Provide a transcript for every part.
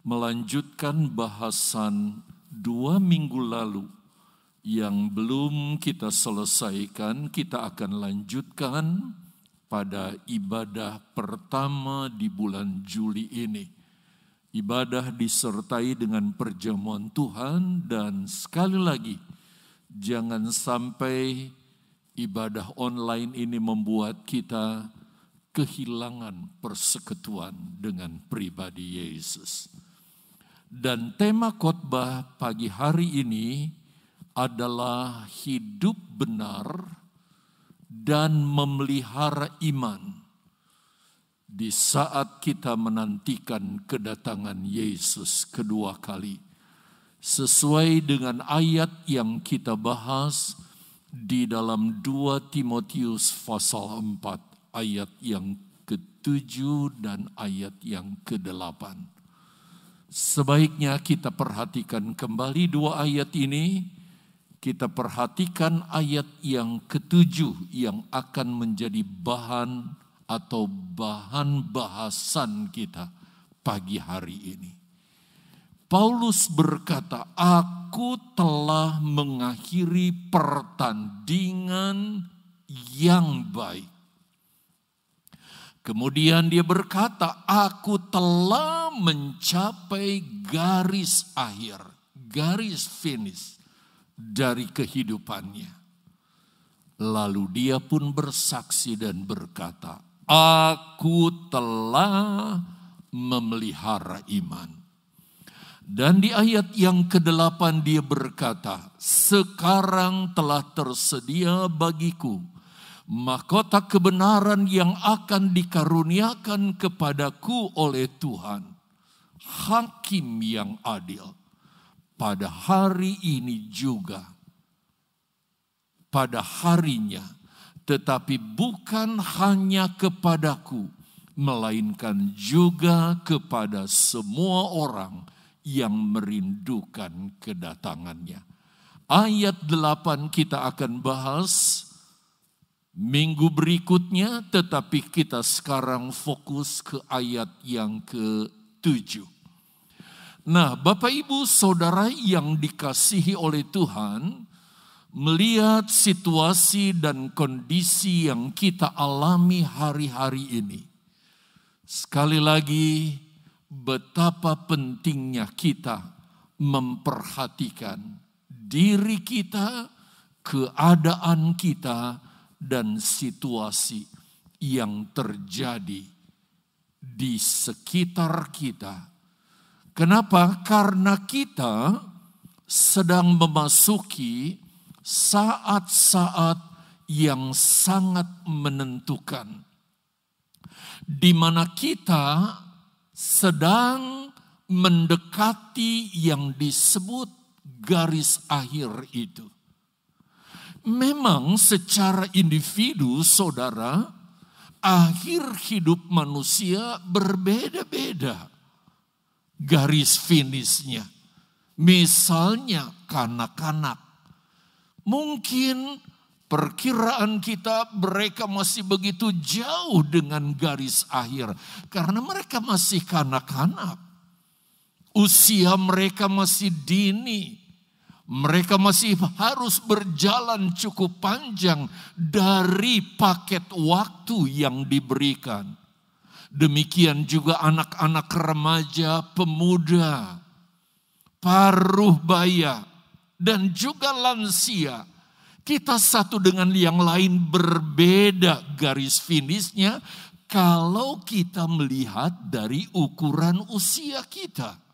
melanjutkan bahasan dua minggu lalu yang belum kita selesaikan, kita akan lanjutkan pada ibadah pertama di bulan Juli ini. Ibadah disertai dengan perjamuan Tuhan dan sekali lagi jangan sampai ibadah online ini membuat kita kehilangan persekutuan dengan pribadi Yesus. Dan tema khotbah pagi hari ini adalah hidup benar dan memelihara iman di saat kita menantikan kedatangan Yesus kedua kali. Sesuai dengan ayat yang kita bahas di dalam 2 Timotius pasal 4 ayat yang ke-7 dan ayat yang ke-8. Sebaiknya kita perhatikan kembali dua ayat ini kita perhatikan ayat yang ketujuh yang akan menjadi bahan atau bahan bahasan kita pagi hari ini. Paulus berkata, "Aku telah mengakhiri pertandingan yang baik." Kemudian dia berkata, "Aku telah mencapai garis akhir, garis finish." dari kehidupannya. Lalu dia pun bersaksi dan berkata, Aku telah memelihara iman. Dan di ayat yang ke-8 dia berkata, Sekarang telah tersedia bagiku mahkota kebenaran yang akan dikaruniakan kepadaku oleh Tuhan. Hakim yang adil pada hari ini juga, pada harinya, tetapi bukan hanya kepadaku, melainkan juga kepada semua orang yang merindukan kedatangannya. Ayat 8 kita akan bahas minggu berikutnya, tetapi kita sekarang fokus ke ayat yang ke-7. Nah, Bapak Ibu Saudara yang dikasihi oleh Tuhan, melihat situasi dan kondisi yang kita alami hari-hari ini. Sekali lagi, betapa pentingnya kita memperhatikan diri kita, keadaan kita, dan situasi yang terjadi di sekitar kita Kenapa? Karena kita sedang memasuki saat-saat yang sangat menentukan, di mana kita sedang mendekati yang disebut garis akhir itu. Memang, secara individu, saudara, akhir hidup manusia berbeda-beda garis finishnya. Misalnya kanak-kanak. Mungkin perkiraan kita mereka masih begitu jauh dengan garis akhir. Karena mereka masih kanak-kanak. Usia mereka masih dini. Mereka masih harus berjalan cukup panjang dari paket waktu yang diberikan. Demikian juga anak-anak remaja, pemuda, paruh baya, dan juga lansia. Kita satu dengan yang lain berbeda garis finishnya kalau kita melihat dari ukuran usia kita.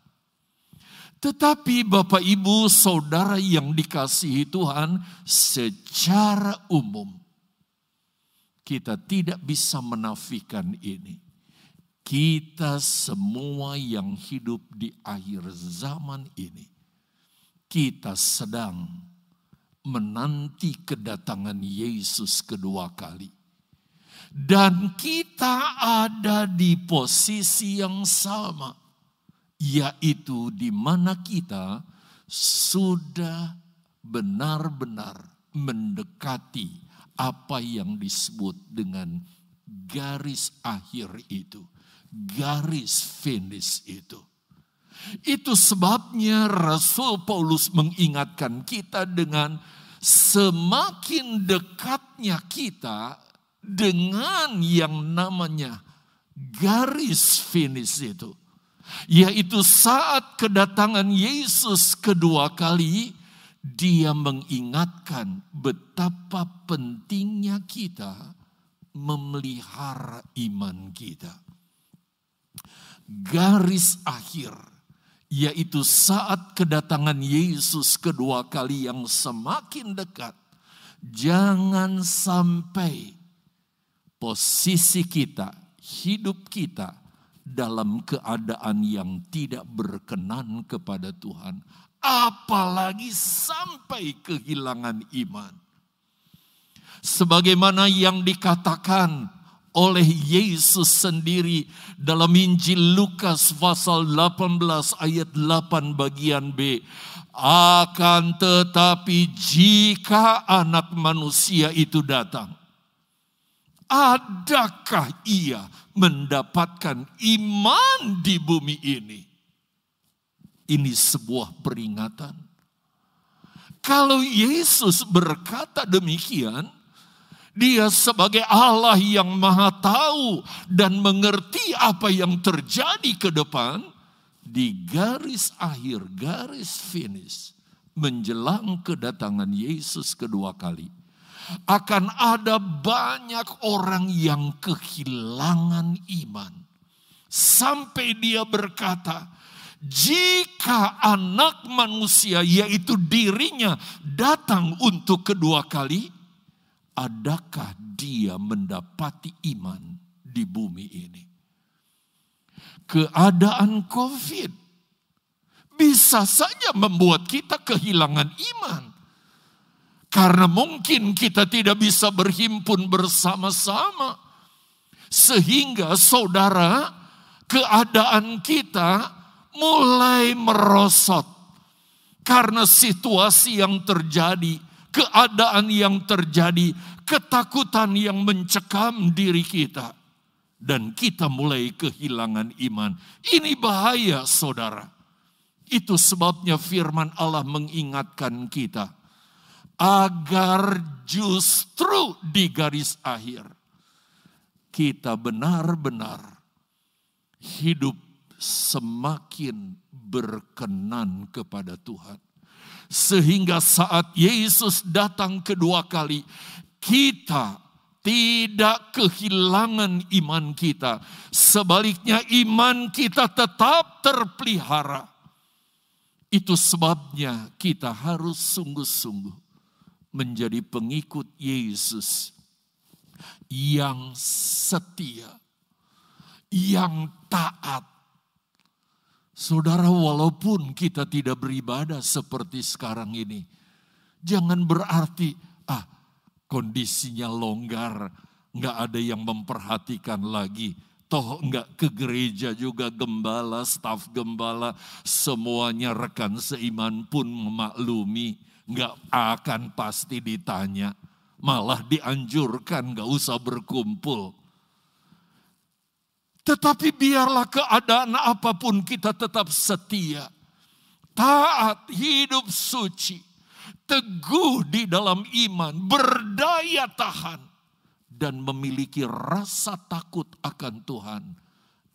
Tetapi Bapak Ibu Saudara yang dikasihi Tuhan secara umum kita tidak bisa menafikan ini kita semua yang hidup di akhir zaman ini, kita sedang menanti kedatangan Yesus kedua kali. Dan kita ada di posisi yang sama, yaitu di mana kita sudah benar-benar mendekati apa yang disebut dengan garis akhir itu garis finish itu. Itu sebabnya Rasul Paulus mengingatkan kita dengan semakin dekatnya kita dengan yang namanya garis finish itu. Yaitu saat kedatangan Yesus kedua kali, dia mengingatkan betapa pentingnya kita memelihara iman kita. Garis akhir, yaitu saat kedatangan Yesus kedua kali yang semakin dekat, jangan sampai posisi kita, hidup kita dalam keadaan yang tidak berkenan kepada Tuhan, apalagi sampai kehilangan iman. Sebagaimana yang dikatakan oleh Yesus sendiri dalam Injil Lukas pasal 18 ayat 8 bagian B. Akan tetapi jika anak manusia itu datang, adakah ia mendapatkan iman di bumi ini? Ini sebuah peringatan. Kalau Yesus berkata demikian, dia sebagai Allah yang maha tahu dan mengerti apa yang terjadi ke depan, di garis akhir, garis finish, menjelang kedatangan Yesus kedua kali akan ada banyak orang yang kehilangan iman. Sampai dia berkata, jika anak manusia yaitu dirinya datang untuk kedua kali, adakah dia mendapati iman di bumi ini? Keadaan COVID bisa saja membuat kita kehilangan iman. Karena mungkin kita tidak bisa berhimpun bersama-sama. Sehingga saudara, keadaan kita mulai merosot. Karena situasi yang terjadi, keadaan yang terjadi, ketakutan yang mencekam diri kita. Dan kita mulai kehilangan iman. Ini bahaya saudara. Itu sebabnya firman Allah mengingatkan kita agar justru di garis akhir kita benar-benar hidup semakin berkenan kepada Tuhan. Sehingga saat Yesus datang kedua kali, kita tidak kehilangan iman kita. Sebaliknya iman kita tetap terpelihara. Itu sebabnya kita harus sungguh-sungguh menjadi pengikut Yesus yang setia, yang taat. Saudara, walaupun kita tidak beribadah seperti sekarang ini, jangan berarti ah kondisinya longgar, nggak ada yang memperhatikan lagi. Toh nggak ke gereja juga gembala, staf gembala, semuanya rekan seiman pun memaklumi nggak akan pasti ditanya. Malah dianjurkan nggak usah berkumpul. Tetapi biarlah keadaan apa pun kita tetap setia. Taat, hidup suci. Teguh di dalam iman, berdaya tahan. Dan memiliki rasa takut akan Tuhan.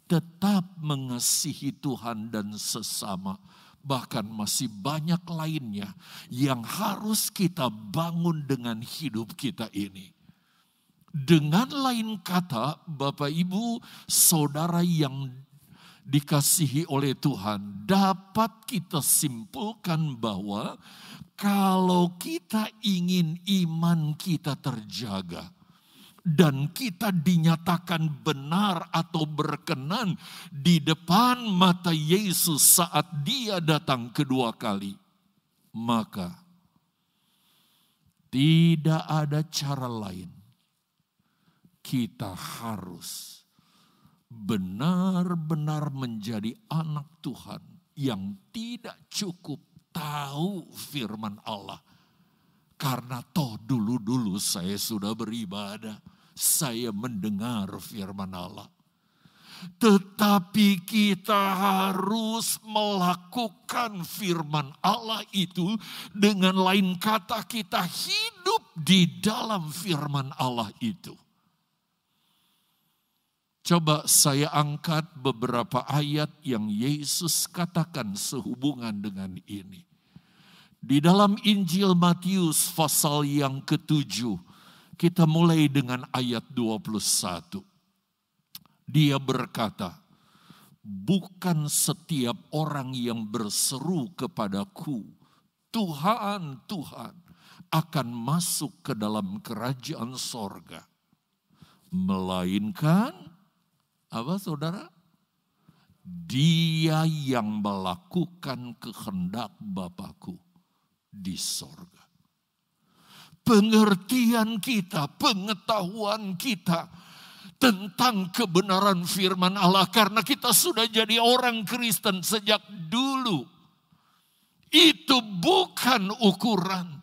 Tetap mengasihi Tuhan dan sesama bahkan masih banyak lainnya yang harus kita bangun dengan hidup kita ini. Dengan lain kata, Bapak Ibu, saudara yang dikasihi oleh Tuhan, dapat kita simpulkan bahwa kalau kita ingin iman kita terjaga, dan kita dinyatakan benar atau berkenan di depan mata Yesus saat Dia datang kedua kali, maka tidak ada cara lain. Kita harus benar-benar menjadi anak Tuhan yang tidak cukup tahu firman Allah. Karena toh dulu-dulu saya sudah beribadah, saya mendengar firman Allah. Tetapi kita harus melakukan firman Allah itu dengan lain kata kita hidup di dalam firman Allah itu. Coba saya angkat beberapa ayat yang Yesus katakan sehubungan dengan ini. Di dalam Injil Matius pasal yang ketujuh, kita mulai dengan ayat 21. Dia berkata, bukan setiap orang yang berseru kepadaku, Tuhan, Tuhan, akan masuk ke dalam kerajaan sorga. Melainkan, apa saudara? Dia yang melakukan kehendak Bapakku di sorga. Pengertian kita, pengetahuan kita, tentang kebenaran firman Allah karena kita sudah jadi orang Kristen sejak dulu. Itu bukan ukuran.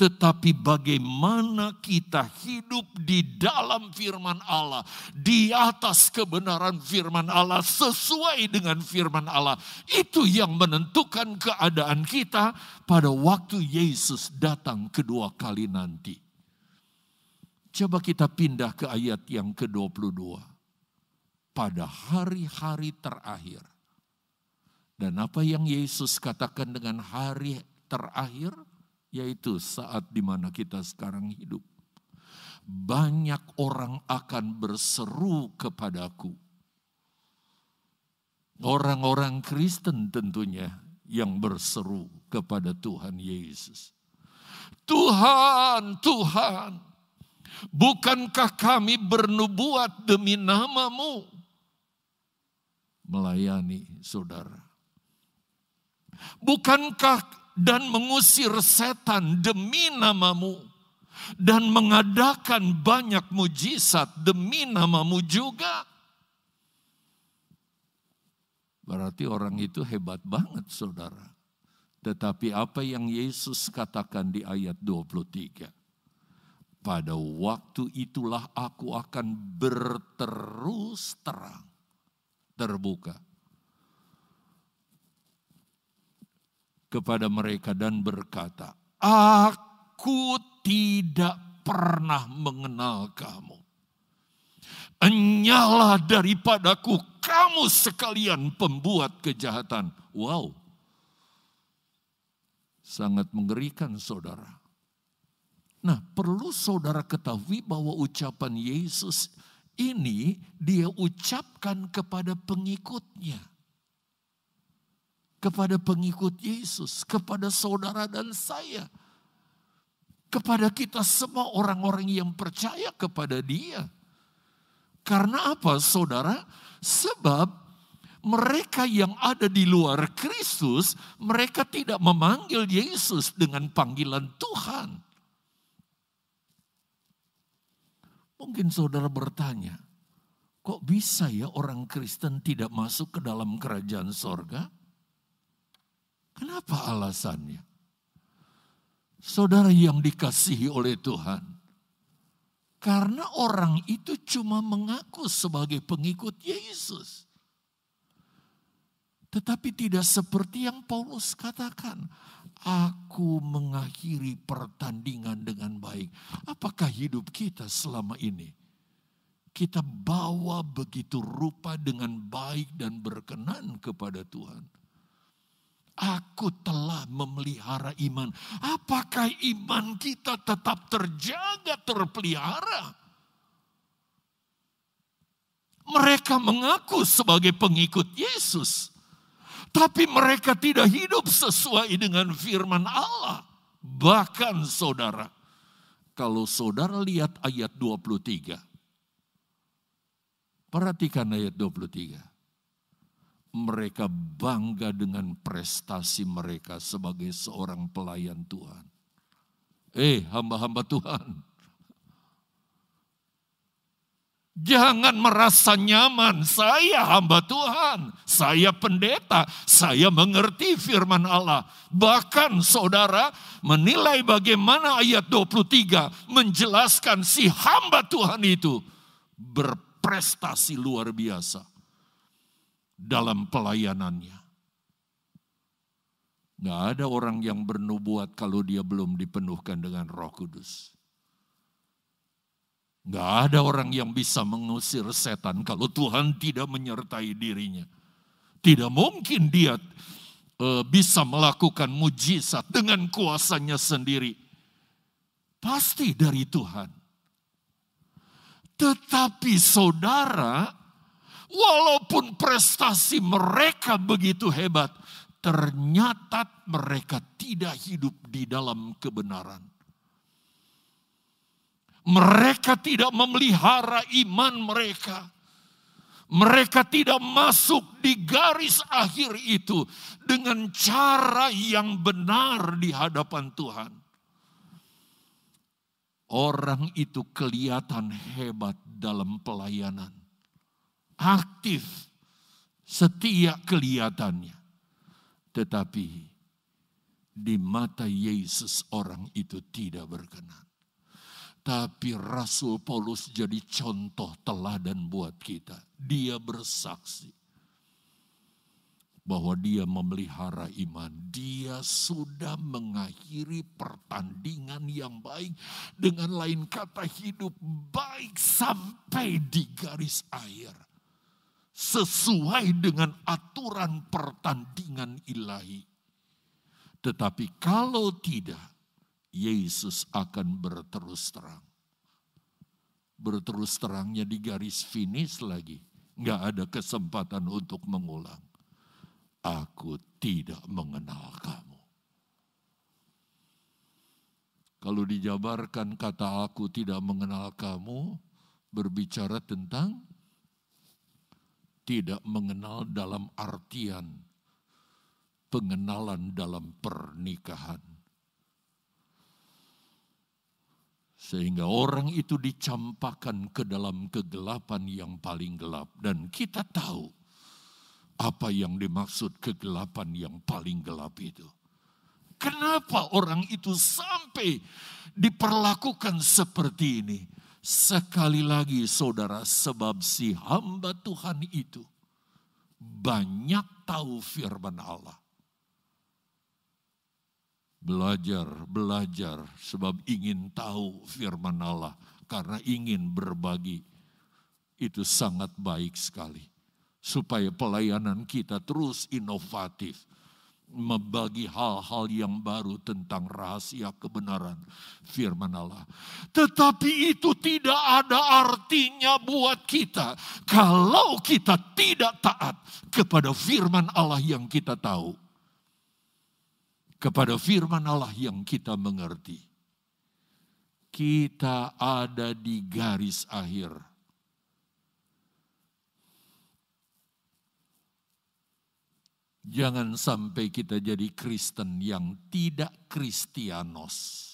Tetapi bagaimana kita hidup di dalam firman Allah. Di atas kebenaran firman Allah. Sesuai dengan firman Allah. Itu yang menentukan keadaan kita pada waktu Yesus datang kedua kali nanti. Coba kita pindah ke ayat yang ke-22. Pada hari-hari terakhir. Dan apa yang Yesus katakan dengan hari terakhir? Yaitu saat di mana kita sekarang hidup. Banyak orang akan berseru kepadaku. Orang-orang Kristen tentunya yang berseru kepada Tuhan Yesus. Tuhan, Tuhan, Bukankah kami bernubuat demi namamu? Melayani saudara. Bukankah dan mengusir setan demi namamu? Dan mengadakan banyak mujizat demi namamu juga? Berarti orang itu hebat banget saudara. Tetapi apa yang Yesus katakan di ayat 23? pada waktu itulah aku akan berterus terang, terbuka kepada mereka dan berkata, Aku tidak pernah mengenal kamu. Enyalah daripadaku kamu sekalian pembuat kejahatan. Wow. Sangat mengerikan saudara. Nah, perlu saudara ketahui bahwa ucapan Yesus ini dia ucapkan kepada pengikutnya. Kepada pengikut Yesus, kepada saudara dan saya. Kepada kita semua orang-orang yang percaya kepada dia. Karena apa saudara? Sebab mereka yang ada di luar Kristus, mereka tidak memanggil Yesus dengan panggilan Tuhan Mungkin saudara bertanya, kok bisa ya orang Kristen tidak masuk ke dalam kerajaan sorga? Kenapa alasannya? Saudara yang dikasihi oleh Tuhan, karena orang itu cuma mengaku sebagai pengikut Yesus. Tetapi tidak seperti yang Paulus katakan. Aku mengakhiri pertandingan dengan baik. Apakah hidup kita selama ini? Kita bawa begitu rupa dengan baik dan berkenan kepada Tuhan. Aku telah memelihara iman. Apakah iman kita tetap terjaga, terpelihara? Mereka mengaku sebagai pengikut Yesus. Tapi mereka tidak hidup sesuai dengan firman Allah. Bahkan saudara, kalau saudara lihat ayat 23. Perhatikan ayat 23. Mereka bangga dengan prestasi mereka sebagai seorang pelayan Tuhan. Eh, hamba-hamba Tuhan. Jangan merasa nyaman, saya hamba Tuhan, saya pendeta, saya mengerti firman Allah. Bahkan saudara menilai bagaimana ayat 23 menjelaskan si hamba Tuhan itu berprestasi luar biasa dalam pelayanannya. Nggak ada orang yang bernubuat kalau dia belum dipenuhkan dengan roh kudus. Nggak ada orang yang bisa mengusir setan kalau Tuhan tidak menyertai dirinya. Tidak mungkin dia uh, bisa melakukan mujizat dengan kuasanya sendiri. Pasti dari Tuhan. Tetapi saudara, walaupun prestasi mereka begitu hebat, ternyata mereka tidak hidup di dalam kebenaran. Mereka tidak memelihara iman mereka. Mereka tidak masuk di garis akhir itu dengan cara yang benar di hadapan Tuhan. Orang itu kelihatan hebat dalam pelayanan. Aktif, setia kelihatannya. Tetapi di mata Yesus orang itu tidak berkenan. Tapi Rasul Paulus jadi contoh teladan buat kita. Dia bersaksi bahwa dia memelihara iman. Dia sudah mengakhiri pertandingan yang baik. Dengan lain kata hidup baik sampai di garis air. Sesuai dengan aturan pertandingan ilahi. Tetapi kalau tidak, Yesus akan berterus terang. Berterus terangnya di garis finish lagi. Nggak ada kesempatan untuk mengulang. Aku tidak mengenal kamu. Kalau dijabarkan kata aku tidak mengenal kamu, berbicara tentang tidak mengenal dalam artian pengenalan dalam pernikahan. Sehingga orang itu dicampakkan ke dalam kegelapan yang paling gelap. Dan kita tahu apa yang dimaksud kegelapan yang paling gelap itu. Kenapa orang itu sampai diperlakukan seperti ini? Sekali lagi saudara, sebab si hamba Tuhan itu banyak tahu firman Allah. Belajar, belajar sebab ingin tahu firman Allah karena ingin berbagi. Itu sangat baik sekali. Supaya pelayanan kita terus inovatif. Membagi hal-hal yang baru tentang rahasia kebenaran firman Allah. Tetapi itu tidak ada artinya buat kita. Kalau kita tidak taat kepada firman Allah yang kita tahu kepada firman Allah yang kita mengerti. Kita ada di garis akhir. Jangan sampai kita jadi Kristen yang tidak Kristianos.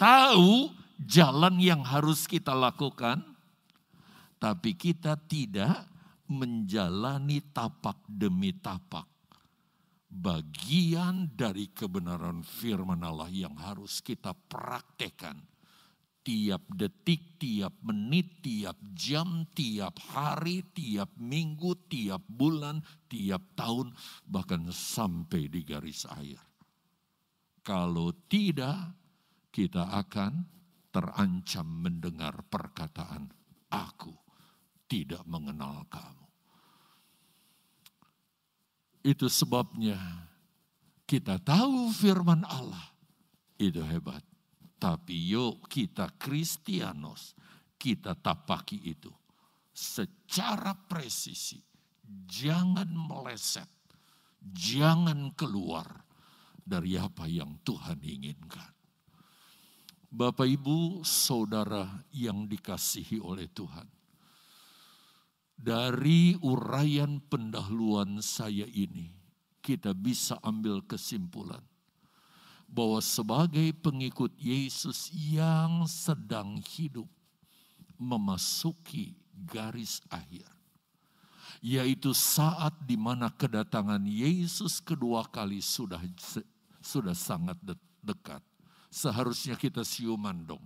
Tahu jalan yang harus kita lakukan, tapi kita tidak menjalani tapak demi tapak. Bagian dari kebenaran firman Allah yang harus kita praktekkan tiap detik, tiap menit, tiap jam, tiap hari, tiap minggu, tiap bulan, tiap tahun, bahkan sampai di garis air. Kalau tidak, kita akan terancam mendengar perkataan, "Aku tidak mengenal kamu." Itu sebabnya kita tahu firman Allah. Itu hebat. Tapi yuk kita Kristianos, kita tapaki itu secara presisi. Jangan meleset, jangan keluar dari apa yang Tuhan inginkan. Bapak, ibu, saudara yang dikasihi oleh Tuhan, dari uraian pendahuluan saya ini, kita bisa ambil kesimpulan bahwa sebagai pengikut Yesus yang sedang hidup memasuki garis akhir, yaitu saat di mana kedatangan Yesus kedua kali sudah sudah sangat dekat. Seharusnya kita siuman dong.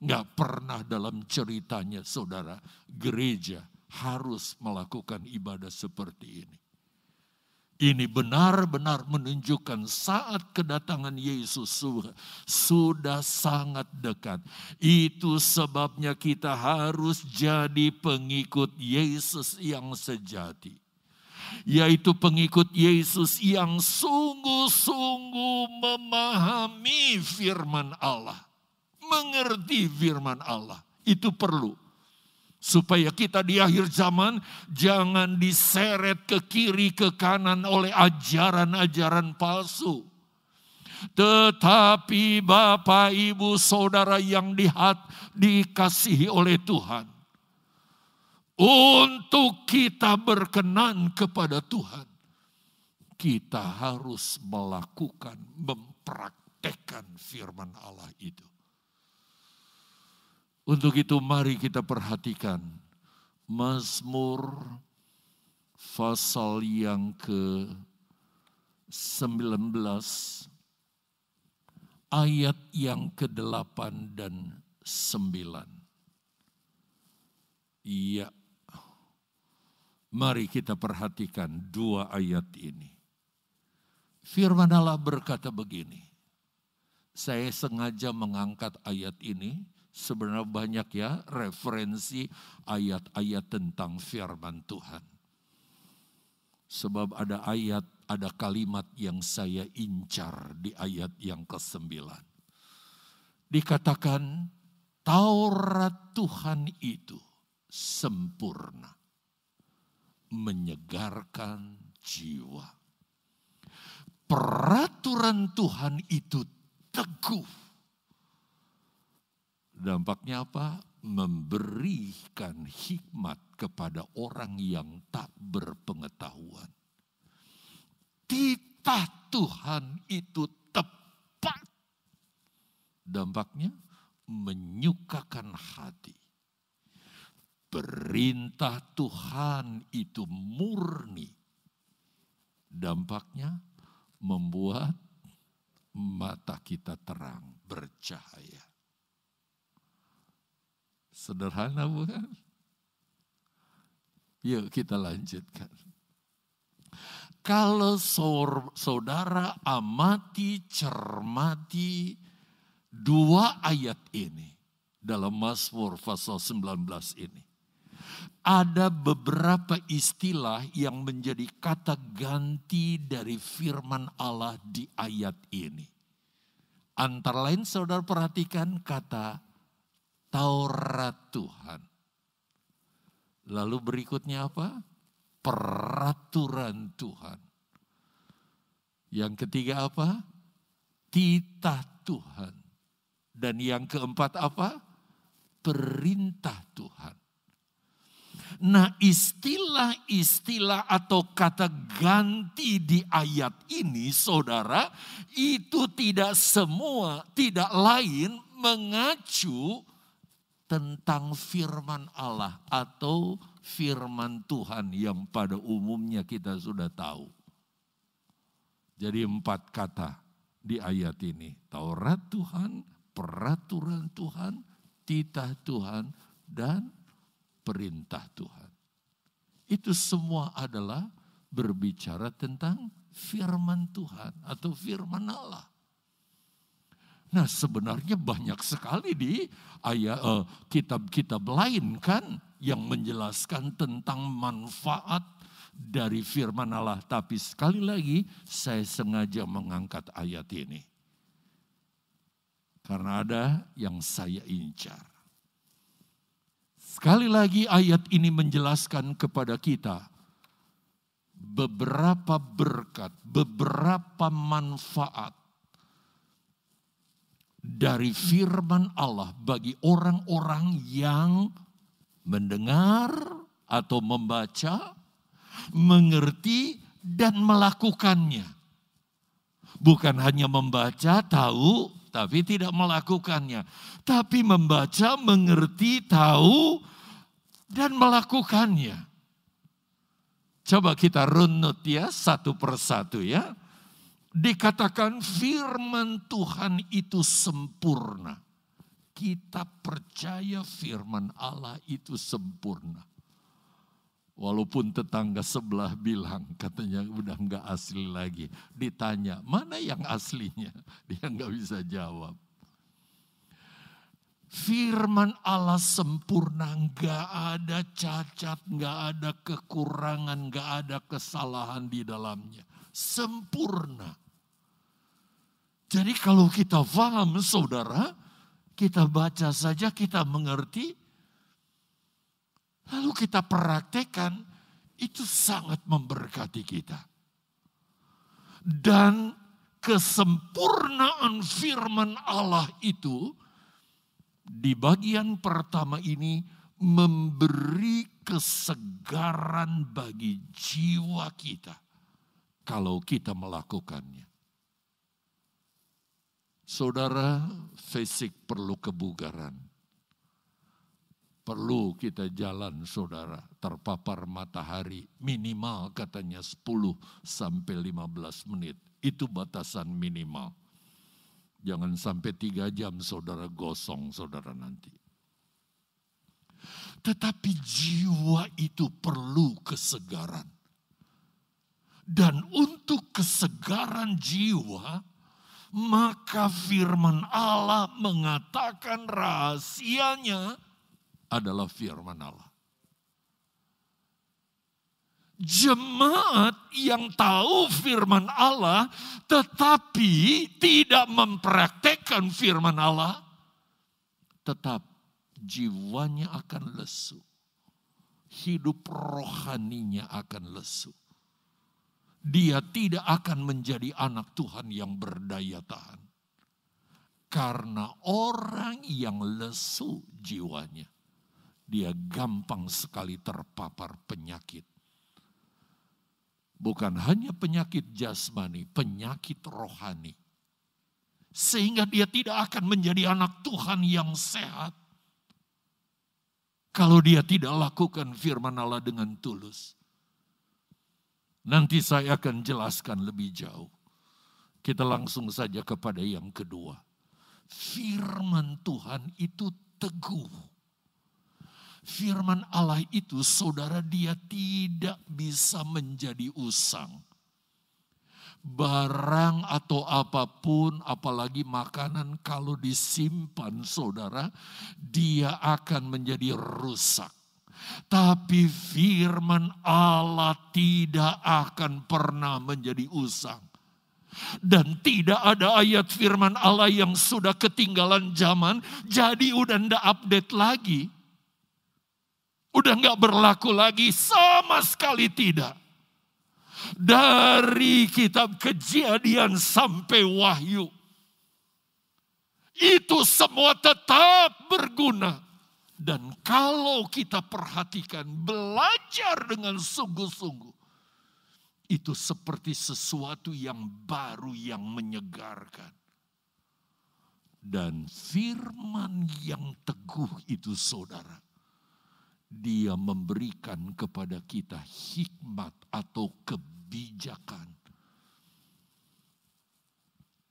Nggak pernah dalam ceritanya saudara gereja harus melakukan ibadah seperti ini. Ini benar-benar menunjukkan saat kedatangan Yesus sudah sangat dekat. Itu sebabnya kita harus jadi pengikut Yesus yang sejati. Yaitu pengikut Yesus yang sungguh-sungguh memahami firman Allah. Mengerti firman Allah. Itu perlu. Supaya kita di akhir zaman jangan diseret ke kiri ke kanan oleh ajaran-ajaran palsu. Tetapi Bapak, Ibu, Saudara yang dihat, dikasihi oleh Tuhan. Untuk kita berkenan kepada Tuhan. Kita harus melakukan, mempraktekkan firman Allah itu. Untuk itu mari kita perhatikan Mazmur pasal yang ke 19 ayat yang ke-8 dan 9. Iya. Mari kita perhatikan dua ayat ini. Firman Allah berkata begini. Saya sengaja mengangkat ayat ini Sebenarnya banyak ya referensi ayat-ayat tentang firman Tuhan. Sebab ada ayat, ada kalimat yang saya incar di ayat yang ke-9. Dikatakan Taurat Tuhan itu sempurna. Menyegarkan jiwa. Peraturan Tuhan itu teguh Dampaknya apa? Memberikan hikmat kepada orang yang tak berpengetahuan. Titah Tuhan itu tepat. Dampaknya menyukakan hati. Perintah Tuhan itu murni. Dampaknya membuat mata kita terang, bercahaya. Sederhana bukan? Yuk kita lanjutkan. Kalau saudara amati, cermati dua ayat ini dalam Mazmur pasal 19 ini. Ada beberapa istilah yang menjadi kata ganti dari firman Allah di ayat ini. Antara lain saudara perhatikan kata Taurat Tuhan. Lalu berikutnya apa? Peraturan Tuhan. Yang ketiga apa? Titah Tuhan. Dan yang keempat apa? Perintah Tuhan. Nah istilah-istilah atau kata ganti di ayat ini saudara itu tidak semua, tidak lain mengacu tentang firman Allah atau firman Tuhan yang pada umumnya kita sudah tahu. Jadi empat kata di ayat ini. Taurat Tuhan, peraturan Tuhan, titah Tuhan, dan perintah Tuhan. Itu semua adalah berbicara tentang firman Tuhan atau firman Allah. Nah sebenarnya banyak sekali di ayat uh, kitab-kitab lain kan yang menjelaskan tentang manfaat dari firman Allah. Tapi sekali lagi saya sengaja mengangkat ayat ini. Karena ada yang saya incar. Sekali lagi ayat ini menjelaskan kepada kita beberapa berkat, beberapa manfaat dari firman Allah bagi orang-orang yang mendengar atau membaca, mengerti, dan melakukannya. Bukan hanya membaca, tahu, tapi tidak melakukannya. Tapi membaca, mengerti, tahu, dan melakukannya. Coba kita runut ya satu persatu ya dikatakan firman Tuhan itu sempurna. kita percaya firman Allah itu sempurna. Walaupun tetangga sebelah bilang katanya udah nggak asli lagi. Ditanya mana yang aslinya? Dia nggak bisa jawab. Firman Allah sempurna, nggak ada cacat, nggak ada kekurangan, nggak ada kesalahan di dalamnya. Sempurna. Jadi kalau kita paham saudara, kita baca saja, kita mengerti, lalu kita praktekkan, itu sangat memberkati kita. Dan kesempurnaan firman Allah itu di bagian pertama ini memberi kesegaran bagi jiwa kita kalau kita melakukannya. Saudara, fisik perlu kebugaran. Perlu kita jalan saudara, terpapar matahari minimal katanya 10 sampai 15 menit. Itu batasan minimal. Jangan sampai tiga jam saudara gosong saudara nanti. Tetapi jiwa itu perlu kesegaran. Dan untuk kesegaran jiwa, maka firman Allah mengatakan rahasianya adalah firman Allah. Jemaat yang tahu firman Allah tetapi tidak mempraktekkan firman Allah, tetap jiwanya akan lesu. Hidup rohaninya akan lesu dia tidak akan menjadi anak Tuhan yang berdaya tahan. Karena orang yang lesu jiwanya, dia gampang sekali terpapar penyakit. Bukan hanya penyakit jasmani, penyakit rohani. Sehingga dia tidak akan menjadi anak Tuhan yang sehat. Kalau dia tidak lakukan firman Allah dengan tulus. Nanti saya akan jelaskan lebih jauh. Kita langsung saja kepada yang kedua. Firman Tuhan itu teguh. Firman Allah itu saudara dia tidak bisa menjadi usang. Barang atau apa pun apalagi makanan kalau disimpan saudara dia akan menjadi rusak. Tapi firman Allah tidak akan pernah menjadi usang. Dan tidak ada ayat firman Allah yang sudah ketinggalan zaman, jadi udah ndak update lagi. Udah nggak berlaku lagi, sama sekali tidak. Dari kitab kejadian sampai wahyu. Itu semua tetap berguna dan kalau kita perhatikan, belajar dengan sungguh-sungguh, itu seperti sesuatu yang baru yang menyegarkan. Dan firman yang teguh itu saudara, dia memberikan kepada kita hikmat atau kebijakan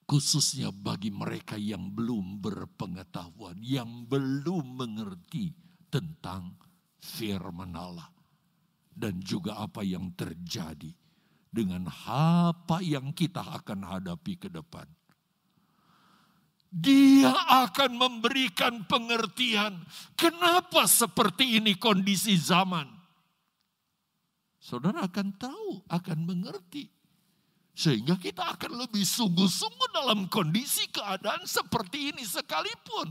khususnya bagi mereka yang belum berpengetahuan, yang belum mengerti tentang firman Allah dan juga apa yang terjadi dengan apa yang kita akan hadapi ke depan. Dia akan memberikan pengertian kenapa seperti ini kondisi zaman. Saudara akan tahu, akan mengerti sehingga kita akan lebih sungguh-sungguh dalam kondisi keadaan seperti ini sekalipun.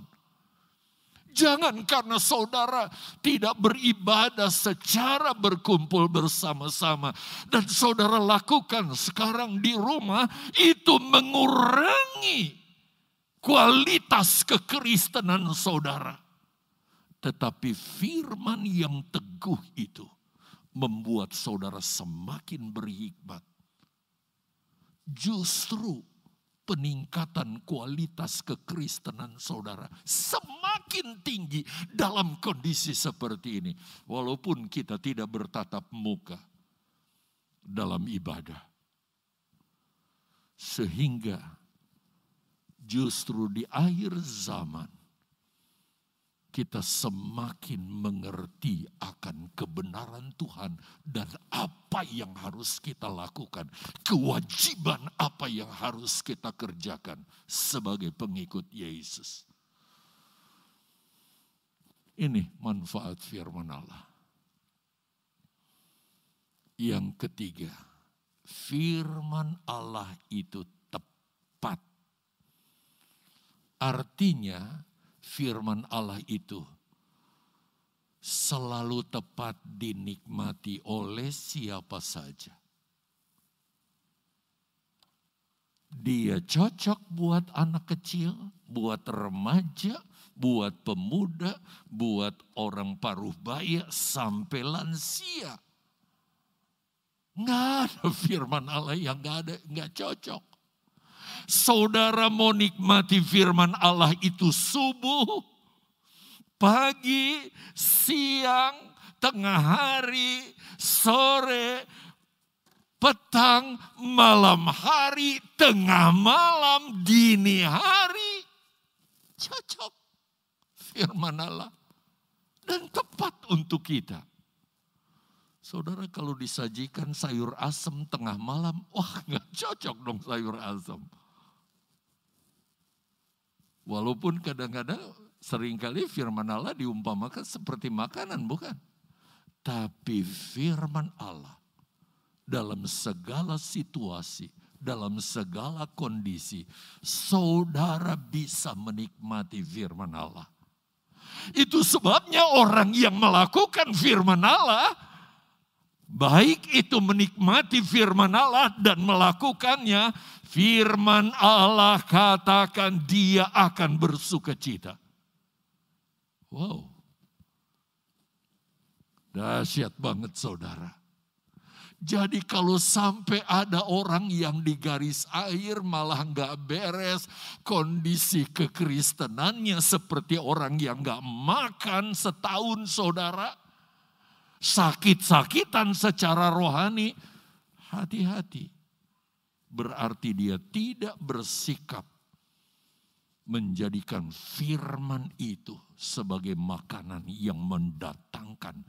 Jangan karena saudara tidak beribadah secara berkumpul bersama-sama. Dan saudara lakukan sekarang di rumah itu mengurangi kualitas kekristenan saudara. Tetapi firman yang teguh itu membuat saudara semakin berhikmat justru peningkatan kualitas kekristenan saudara semakin tinggi dalam kondisi seperti ini. Walaupun kita tidak bertatap muka dalam ibadah. Sehingga justru di akhir zaman kita semakin mengerti akan kebenaran Tuhan dan apa yang harus kita lakukan, kewajiban apa yang harus kita kerjakan sebagai pengikut Yesus. Ini manfaat firman Allah. Yang ketiga, firman Allah itu tepat. Artinya, firman Allah itu selalu tepat dinikmati oleh siapa saja. Dia cocok buat anak kecil, buat remaja, buat pemuda, buat orang paruh baya, sampai lansia. Nggak ada firman Allah yang nggak ada, nggak cocok. Saudara mau nikmati firman Allah itu subuh, pagi, siang, tengah hari, sore, petang, malam hari, tengah malam, dini hari. Cocok firman Allah. Dan tepat untuk kita. Saudara kalau disajikan sayur asem tengah malam, wah nggak cocok dong sayur asem. Walaupun kadang-kadang sering kali firman Allah diumpamakan seperti makanan, bukan? Tapi firman Allah dalam segala situasi, dalam segala kondisi, saudara bisa menikmati firman Allah. Itu sebabnya orang yang melakukan firman Allah, baik itu menikmati firman Allah dan melakukannya, Firman Allah katakan dia akan bersuka cita. Wow. Dahsyat banget saudara. Jadi kalau sampai ada orang yang di garis air malah nggak beres kondisi kekristenannya seperti orang yang nggak makan setahun saudara. Sakit-sakitan secara rohani. Hati-hati berarti dia tidak bersikap menjadikan firman itu sebagai makanan yang mendatangkan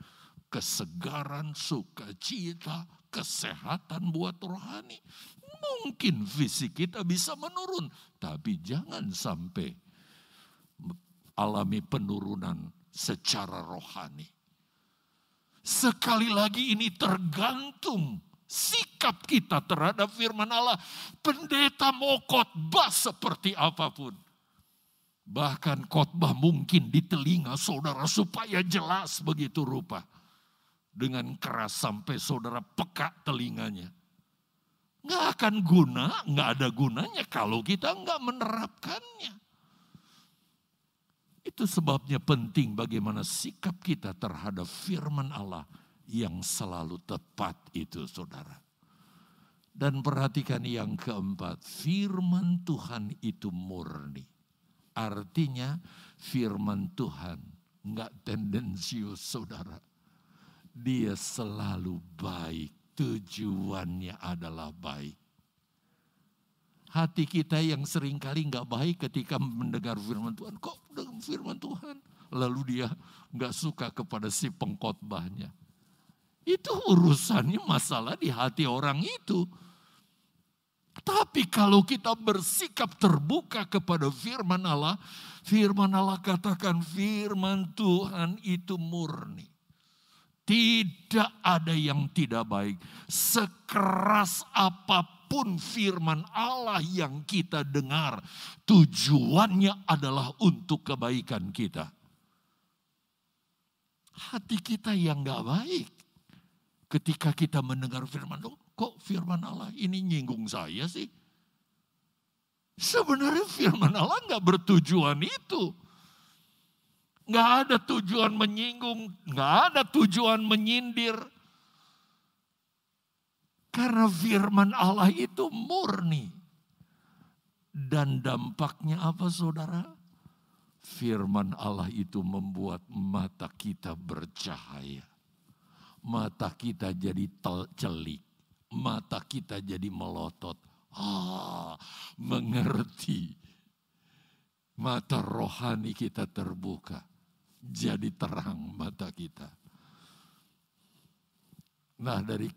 kesegaran, sukacita, kesehatan buat rohani. Mungkin fisik kita bisa menurun, tapi jangan sampai alami penurunan secara rohani. Sekali lagi ini tergantung sikap kita terhadap firman Allah. Pendeta mau khotbah seperti apa pun. Bahkan khotbah mungkin di telinga saudara supaya jelas begitu rupa. Dengan keras sampai saudara peka telinganya. Nggak akan guna, nggak ada gunanya kalau kita nggak menerapkannya. Itu sebabnya penting bagaimana sikap kita terhadap firman Allah yang selalu tepat itu saudara. Dan perhatikan yang keempat, firman Tuhan itu murni. Artinya firman Tuhan nggak tendensius saudara. Dia selalu baik, tujuannya adalah baik. Hati kita yang sering kali nggak baik ketika mendengar firman Tuhan. Kok firman Tuhan? Lalu dia nggak suka kepada si pengkhotbahnya. Itu urusannya masalah di hati orang itu. Tapi kalau kita bersikap terbuka kepada firman Allah, firman Allah katakan firman Tuhan itu murni. Tidak ada yang tidak baik. Sekeras apa pun firman Allah yang kita dengar, tujuannya adalah untuk kebaikan kita. Hati kita yang gak baik ketika kita mendengar firman Allah, kok firman Allah ini nyinggung saya sih? Sebenarnya firman Allah nggak bertujuan itu. Nggak ada tujuan menyinggung, nggak ada tujuan menyindir. Karena firman Allah itu murni. Dan dampaknya apa saudara? Firman Allah itu membuat mata kita bercahaya mata kita jadi celik, mata kita jadi melotot. Ah, mengerti. Mata rohani kita terbuka. jadi terang mata kita. Nah dari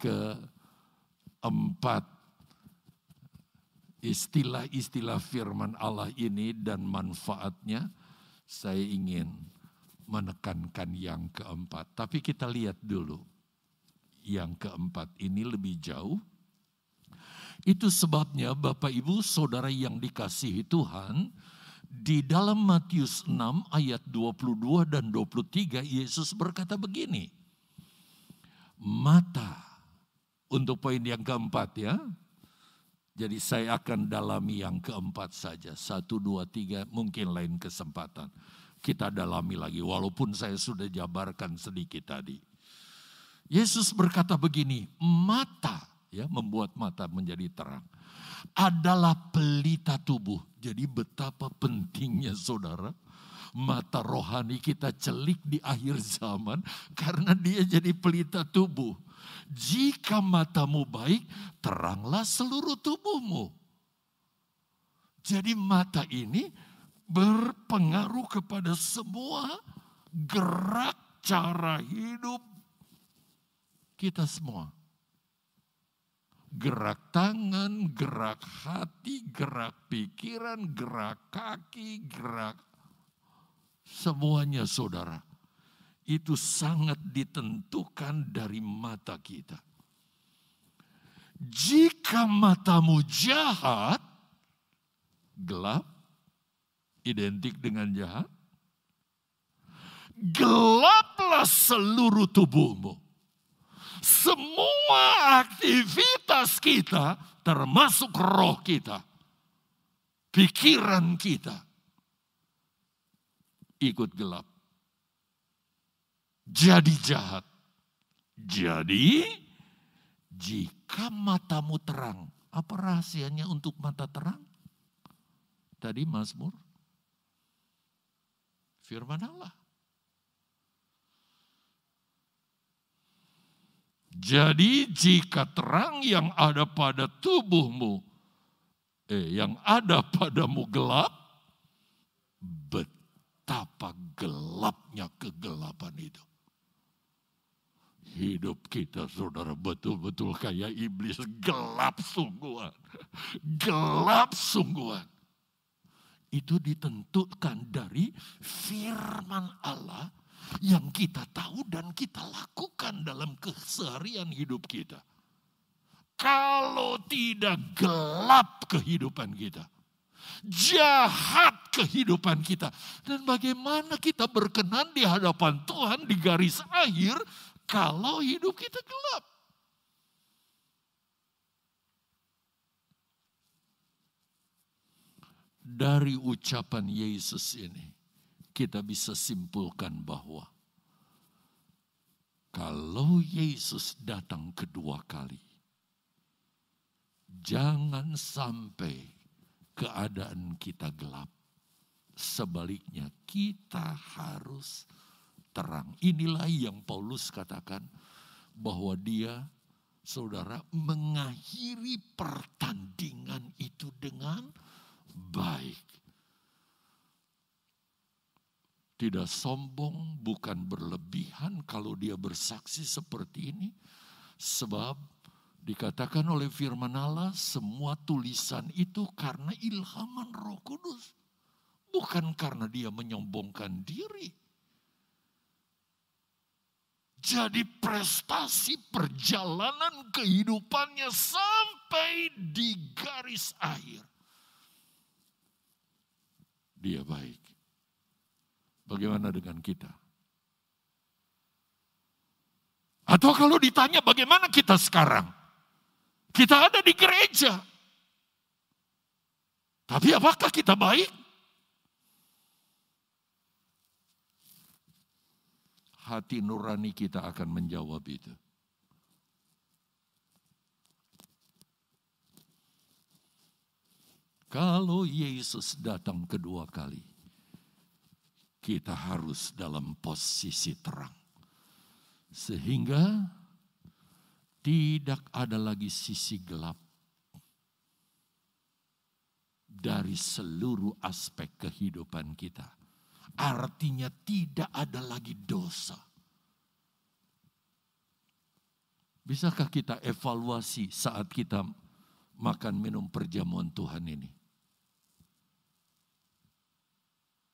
keempat istilah-istilah firman Allah ini dan manfaatnya, saya ingin menekankan yang keempat. Tapi kita lihat dulu yang keempat ini lebih jauh. Itu sebabnya Bapak Ibu Saudara yang dikasihi Tuhan, di dalam Matius 6 ayat 22 dan 23 Yesus berkata begini. Mata untuk poin yang keempat ya. Jadi saya akan dalami yang keempat saja. Satu, dua, tiga, mungkin lain kesempatan. Kita dalami lagi, walaupun saya sudah jabarkan sedikit tadi. Yesus berkata begini, mata ya membuat mata menjadi terang adalah pelita tubuh. Jadi betapa pentingnya saudara mata rohani kita celik di akhir zaman karena dia jadi pelita tubuh. Jika matamu baik, teranglah seluruh tubuhmu. Jadi mata ini berpengaruh kepada semua gerak cara hidup kita semua gerak tangan, gerak hati, gerak pikiran, gerak kaki, gerak semuanya saudara. Itu sangat ditentukan dari mata kita. Jika matamu jahat, gelap, identik dengan jahat, gelaplah seluruh tubuhmu semua aktivitas kita, termasuk roh kita, pikiran kita, ikut gelap. Jadi jahat. Jadi, jika matamu terang, apa rahasianya untuk mata terang? Tadi Mazmur, firman Allah. Jadi jika terang yang ada pada tubuhmu, eh, yang ada padamu gelap, betapa gelapnya kegelapan itu. Hidup kita saudara betul-betul kayak iblis gelap sungguhan. Gelap sungguhan. Itu ditentukan dari firman Allah yang kita tahu dan kita lakukan dalam keseharian hidup kita. Kalau tidak gelap kehidupan kita, jahat kehidupan kita, dan bagaimana kita berkenan di hadapan Tuhan di garis akhir kalau hidup kita gelap. Dari ucapan Yesus ini, kita bisa simpulkan bahwa kalau Yesus datang kedua kali, jangan sampai keadaan kita gelap. Sebaliknya, kita harus terang. Inilah yang Paulus katakan bahwa dia, saudara, mengakhiri pertandingan itu dengan baik tidak sombong, bukan berlebihan kalau dia bersaksi seperti ini. Sebab dikatakan oleh firman Allah, semua tulisan itu karena ilhaman roh kudus. Bukan karena dia menyombongkan diri. Jadi prestasi perjalanan kehidupannya sampai di garis akhir. Dia baik. Bagaimana dengan kita? Atau kalau ditanya bagaimana kita sekarang? Kita ada di gereja. Tapi apakah kita baik? Hati nurani kita akan menjawab itu. Kalau Yesus datang kedua kali, kita harus dalam posisi terang. Sehingga tidak ada lagi sisi gelap dari seluruh aspek kehidupan kita. Artinya tidak ada lagi dosa. Bisakah kita evaluasi saat kita makan minum perjamuan Tuhan ini?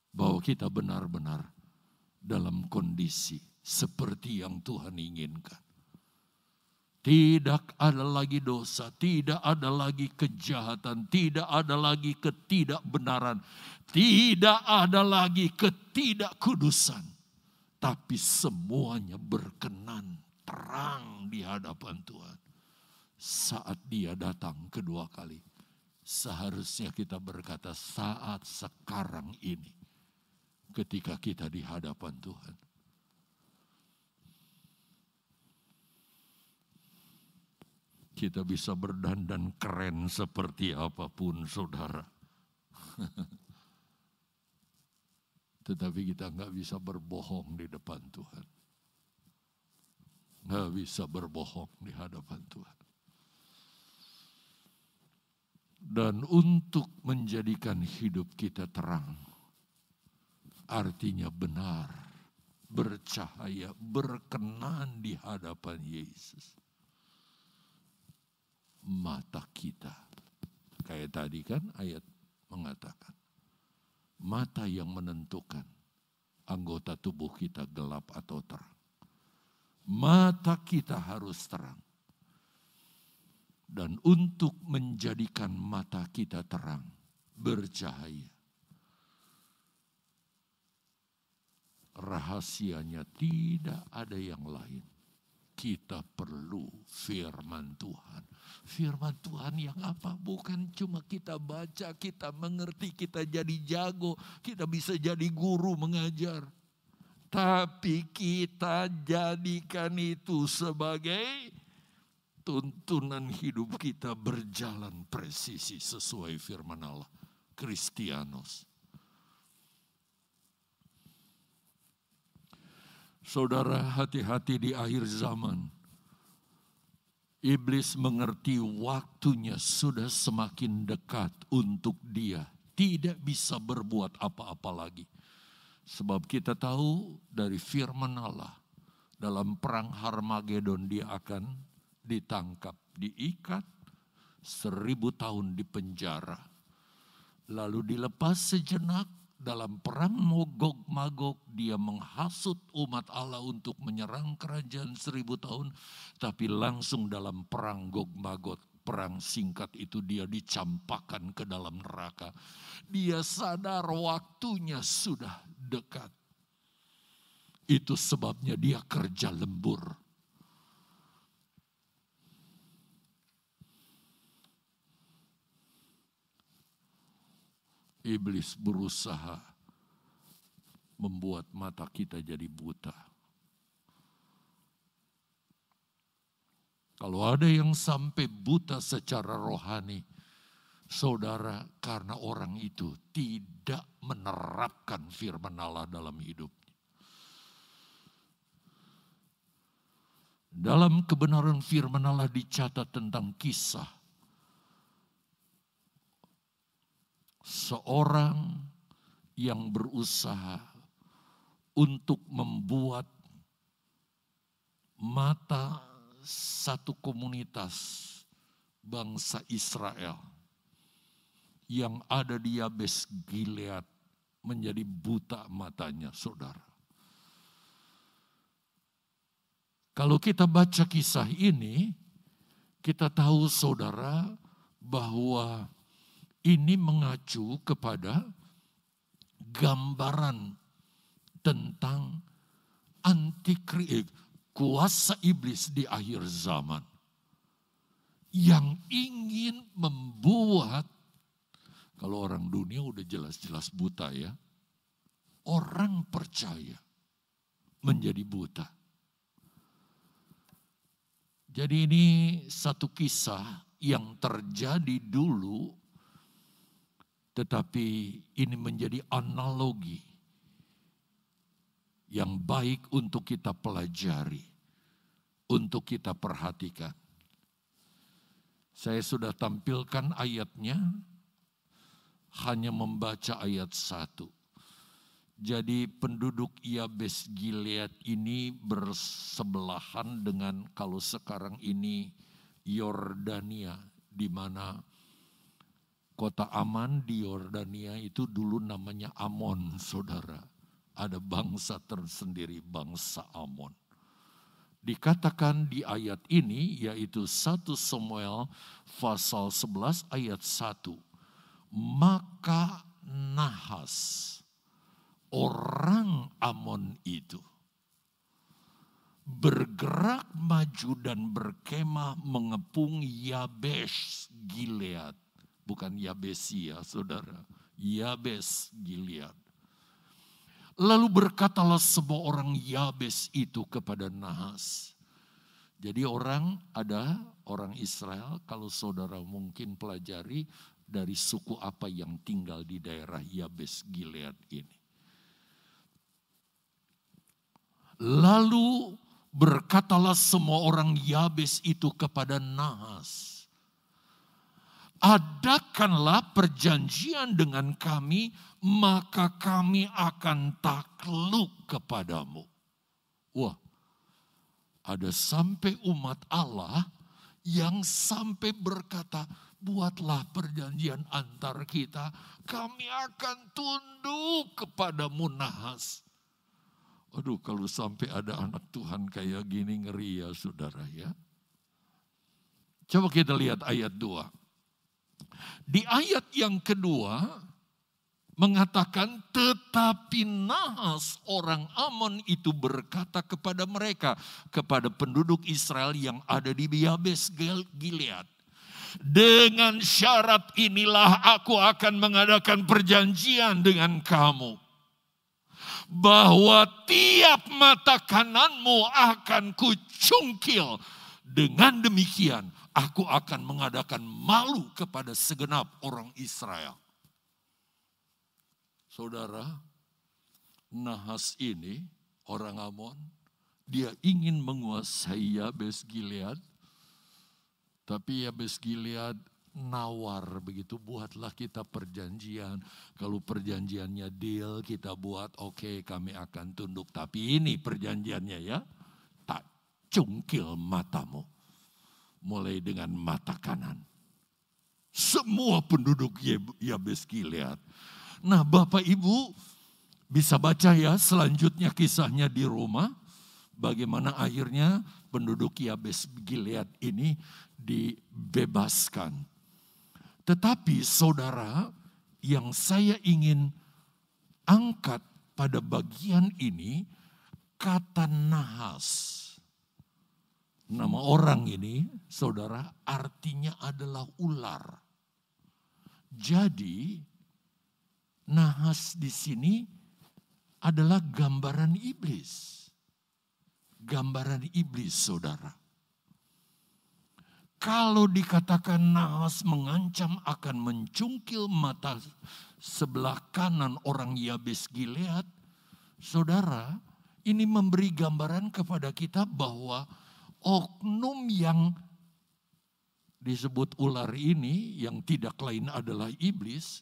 Bahwa kita benar-benar dalam kondisi seperti yang Tuhan inginkan. Tidak ada lagi dosa, tidak ada lagi kejahatan, tidak ada lagi ketidakbenaran, tidak ada lagi ketidakkudusan. Tapi semuanya berkenan terang di hadapan Tuhan. Saat dia datang kedua kali. Seharusnya kita berkata saat sekarang ini. Ketika kita di hadapan Tuhan Kita bisa berdandan keren seperti apa pun saudara. Tetapi kita nggak bisa berbohong di depan Tuhan. Nggak bisa berbohong di hadapan Tuhan. Dan untuk menjadikan hidup kita terang, artinya benar, bercahaya, berkenan di hadapan Yesus mata kita. Kayak tadi kan ayat mengatakan. Mata yang menentukan anggota tubuh kita gelap atau terang. Mata kita harus terang. Dan untuk menjadikan mata kita terang, bercahaya. Rahasianya tidak ada yang lain kita perlu firman Tuhan. Firman Tuhan yang apa? Bukan cuma kita baca, kita mengerti, kita jadi jago, kita bisa jadi guru mengajar. Tapi kita jadikan itu sebagai tuntunan hidup kita berjalan presisi sesuai firman Allah. Kristianos. Saudara hati-hati di akhir zaman. Iblis mengerti waktunya sudah semakin dekat untuk dia. Tidak bisa berbuat apa-apa lagi. Sebab kita tahu dari firman Allah. Dalam perang Harmagedon dia akan ditangkap, diikat, seribu tahun di penjara. Lalu dilepas sejenak, dalam perang mogok magok dia menghasut umat Allah untuk menyerang kerajaan seribu tahun. Tapi langsung dalam perang gog magot perang singkat itu dia dicampakkan ke dalam neraka. Dia sadar waktunya sudah dekat. Itu sebabnya dia kerja lembur Iblis berusaha membuat mata kita jadi buta. Kalau ada yang sampai buta secara rohani, saudara, karena orang itu tidak menerapkan firman Allah dalam hidup. Dalam kebenaran firman Allah dicatat tentang kisah seorang yang berusaha untuk membuat mata satu komunitas bangsa Israel yang ada di Yabes Gilead menjadi buta matanya, saudara. Kalau kita baca kisah ini, kita tahu saudara bahwa ini mengacu kepada gambaran tentang antikri kuasa iblis di akhir zaman yang ingin membuat kalau orang dunia udah jelas-jelas buta ya orang percaya menjadi buta. Jadi ini satu kisah yang terjadi dulu tetapi ini menjadi analogi yang baik untuk kita pelajari, untuk kita perhatikan. Saya sudah tampilkan ayatnya, hanya membaca ayat satu. Jadi penduduk Yabes Gilead ini bersebelahan dengan kalau sekarang ini Yordania di mana kota Aman di Yordania itu dulu namanya Amon, Saudara. Ada bangsa tersendiri, bangsa Amon. Dikatakan di ayat ini yaitu 1 Samuel pasal 11 ayat 1. Maka Nahas orang Amon itu bergerak maju dan berkemah mengepung Yabes Gilead. Bukan Yabesia, saudara. Yabes Gilead. Lalu berkatalah semua orang Yabes itu kepada Nahas. Jadi orang ada orang Israel kalau saudara mungkin pelajari dari suku apa yang tinggal di daerah Yabes Gilead ini. Lalu berkatalah semua orang Yabes itu kepada Nahas. Adakanlah perjanjian dengan kami, maka kami akan takluk kepadamu. Wah, ada sampai umat Allah yang sampai berkata, buatlah perjanjian antar kita, kami akan tunduk kepadamu Nahas. Aduh kalau sampai ada anak Tuhan kayak gini ngeri ya saudara ya. Coba kita lihat ayat 2. Di ayat yang kedua mengatakan tetapi Nahas orang Amon itu berkata kepada mereka kepada penduduk Israel yang ada di Yabes Gilead dengan syarat inilah aku akan mengadakan perjanjian dengan kamu bahwa tiap mata kananmu akan kucungkil. Dengan demikian aku akan mengadakan malu kepada segenap orang Israel. Saudara, Nahas ini orang Amon, dia ingin menguasai Yabes Gilead, tapi Yabes Gilead nawar begitu buatlah kita perjanjian. Kalau perjanjiannya deal kita buat oke okay, kami akan tunduk. Tapi ini perjanjiannya ya tak cungkil matamu mulai dengan mata kanan. Semua penduduk Yabes Gilead nah Bapak Ibu bisa baca ya selanjutnya kisahnya di rumah? Bagaimana akhirnya penduduk Yabes Gilead ini dibebaskan. Tetapi saudara, yang saya ingin angkat pada bagian ini, kata nahas. Nama orang ini, saudara, artinya adalah ular. Jadi, nahas di sini adalah gambaran iblis. Gambaran iblis, saudara. Kalau dikatakan nahas mengancam akan mencungkil mata sebelah kanan orang Yabes Gilead, saudara, ini memberi gambaran kepada kita bahwa oknum yang disebut ular ini yang tidak lain adalah iblis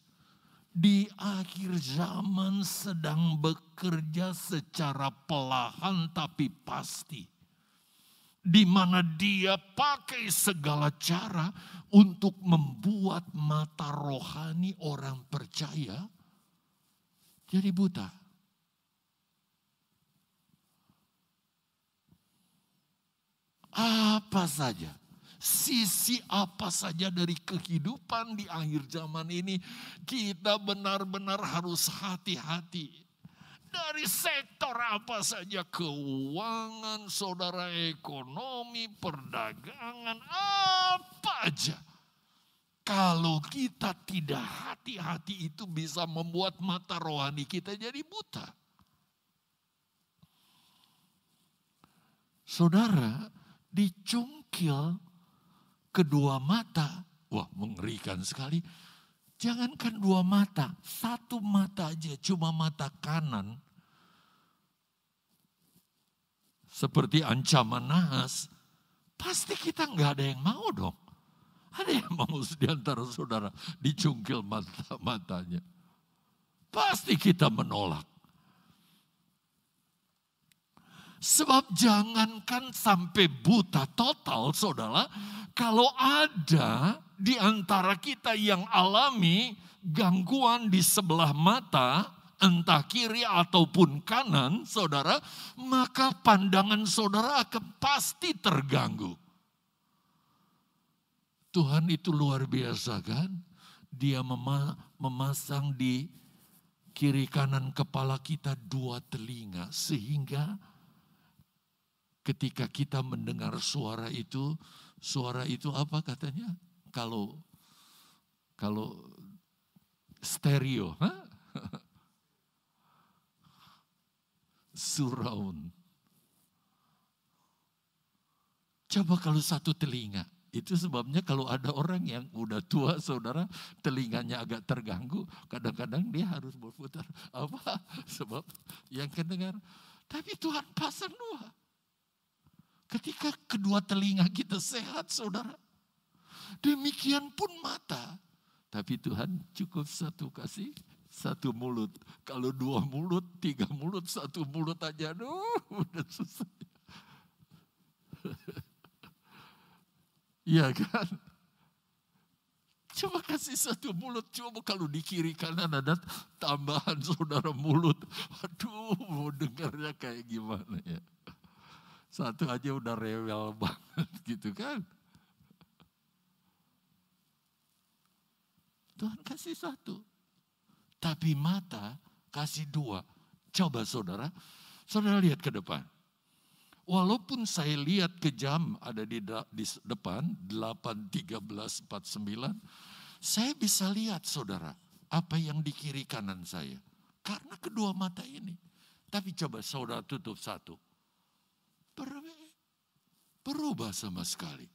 di akhir zaman sedang bekerja secara pelahan tapi pasti di mana dia pakai segala cara untuk membuat mata rohani orang percaya jadi buta. Apa saja, sisi apa saja dari kehidupan di akhir zaman ini, kita benar-benar harus hati-hati dari sektor apa saja, keuangan, saudara ekonomi, perdagangan, apa aja. Kalau kita tidak hati-hati itu bisa membuat mata rohani kita jadi buta. Saudara, dicungkil kedua mata. Wah mengerikan sekali Jangankan dua mata, satu mata aja, cuma mata kanan. Seperti ancaman nahas, pasti kita nggak ada yang mau dong. Ada yang mau di antara saudara dicungkil mata matanya. Pasti kita menolak. Sebab jangankan sampai buta total saudara, kalau ada di antara kita yang alami gangguan di sebelah mata, entah kiri ataupun kanan, saudara, maka pandangan saudara akan pasti terganggu. Tuhan itu luar biasa kan? Dia memasang di kiri kanan kepala kita dua telinga sehingga ketika kita mendengar suara itu, suara itu apa katanya? Kalau kalau stereo, huh? surround. Coba kalau satu telinga, itu sebabnya kalau ada orang yang udah tua saudara, telinganya agak terganggu, kadang-kadang dia harus berputar. Apa? Sebab yang kedengar. Tapi Tuhan pasang dua. Ketika kedua telinga kita sehat, saudara. Demikian pun mata. Tapi Tuhan cukup satu kasih, satu mulut. Kalau dua mulut, tiga mulut, satu mulut aja, aduh udah susah. Iya kan? Coba kasih satu mulut, coba kalau di kiri kanan ada tambahan saudara mulut. Aduh, mau dengarnya kayak gimana ya. Satu aja udah rewel banget gitu kan. Tuhan kasih satu. Tapi mata kasih dua. Coba saudara, saudara lihat ke depan. Walaupun saya lihat ke jam ada di, di depan, 8.13.49, saya bisa lihat saudara, apa yang di kiri kanan saya. Karena kedua mata ini. Tapi coba saudara tutup satu berubah sama sekali.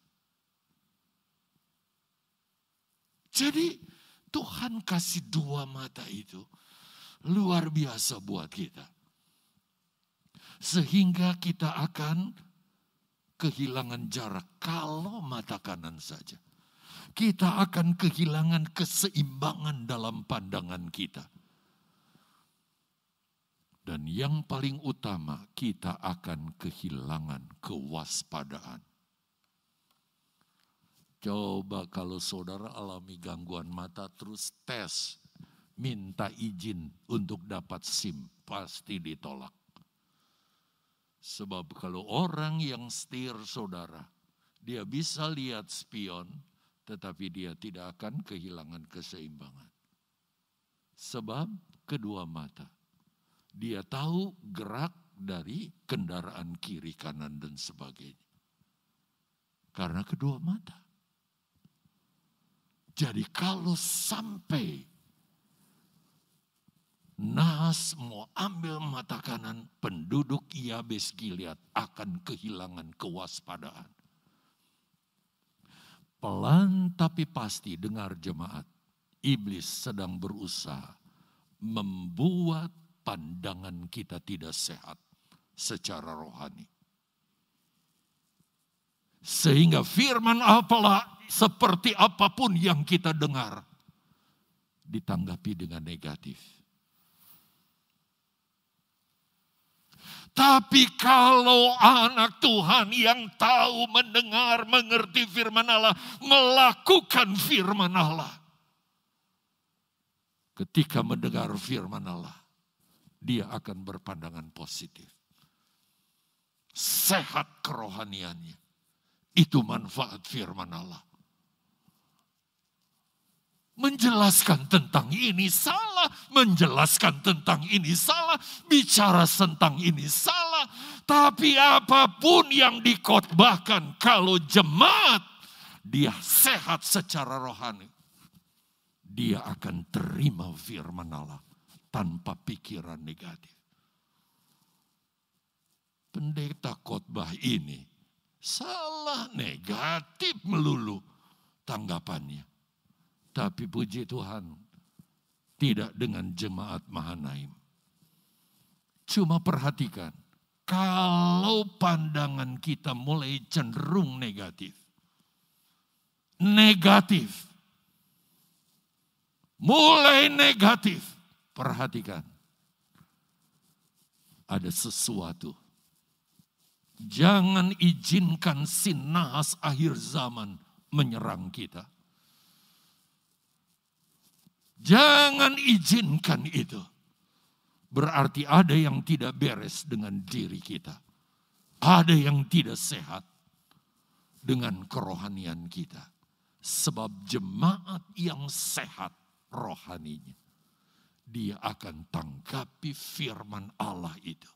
Jadi Tuhan kasih dua mata itu luar biasa buat kita. Sehingga kita akan kehilangan jarak kalau mata kanan saja. Kita akan kehilangan keseimbangan dalam pandangan kita. Dan yang paling utama, kita akan kehilangan kewaspadaan. Coba kalau saudara alami gangguan mata terus tes, minta izin untuk dapat SIM, pasti ditolak. Sebab kalau orang yang setir saudara, dia bisa lihat spion, tetapi dia tidak akan kehilangan keseimbangan. Sebab kedua mata dia tahu gerak dari kendaraan kiri, kanan, dan sebagainya. Karena kedua mata. Jadi kalau sampai Nahas mau ambil mata kanan, penduduk Yabes Gilead akan kehilangan kewaspadaan. Pelan tapi pasti dengar jemaat, iblis sedang berusaha membuat pandangan kita tidak sehat secara rohani. Sehingga firman apalah seperti apa pun yang kita dengar ditanggapi dengan negatif. Tapi kalau anak Tuhan yang tahu, mendengar, mengerti firman Allah, melakukan firman Allah. Ketika mendengar firman Allah, dia akan berpandangan positif. Sehat kerohaniannya. Itu manfaat firman Allah. Menjelaskan tentang ini salah, menjelaskan tentang ini salah, bicara tentang ini salah. Tapi apa pun yang dikotbahkan kalau jemaat dia sehat secara rohani. Dia akan terima firman Allah tanpa pikiran negatif. Pendeta khotbah ini salah negatif melulu tanggapannya. Tapi puji Tuhan tidak dengan jemaat Mahanaim. Cuma perhatikan, kalau pandangan kita mulai cenderung negatif, negatif, mulai negatif, Perhatikan. Ada sesuatu Jangan izinkan sinas akhir zaman menyerang kita. Jangan izinkan itu. Berarti ada yang tidak beres dengan diri kita. Ada yang tidak sehat dengan kerohanian kita. Sebab jemaat yang sehat rohaninya. Dia akan tanggapi firman Allah itu.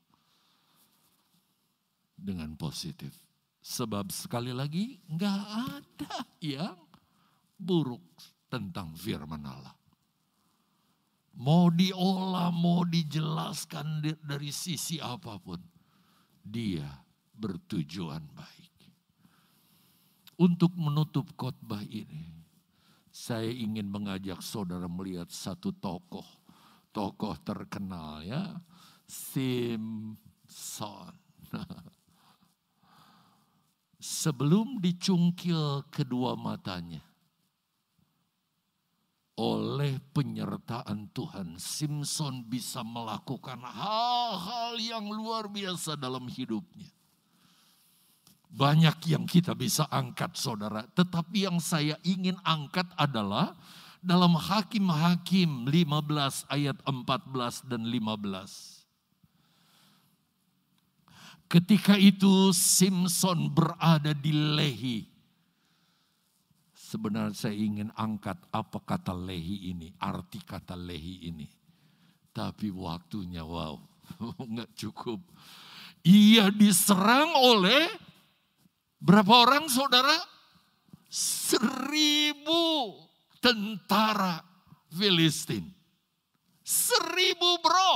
Dengan positif. Sebab sekali lagi nggak ada yang buruk tentang firman Allah. Mau diolah, mau dijelaskan dari sisi apa pun. Dia bertujuan baik. Untuk menutup khotbah ini, saya ingin mengajak saudara melihat satu tokoh, tokoh terkenal ya, Simpson. Sebelum dicungkil kedua matanya oleh penyertaan Tuhan, Simpson bisa melakukan hal-hal yang luar biasa dalam hidupnya. Banyak yang kita bisa angkat saudara. Tetapi yang saya ingin angkat adalah dalam Hakim-Hakim 15 ayat 14 dan 15. Ketika itu Simpson berada di Lehi. Sebenarnya saya ingin angkat apa kata Lehi ini, arti kata Lehi ini. Tapi waktunya wow, nggak cukup. Ia diserang oleh Berapa orang saudara? Seribu tentara Filistin. Seribu bro.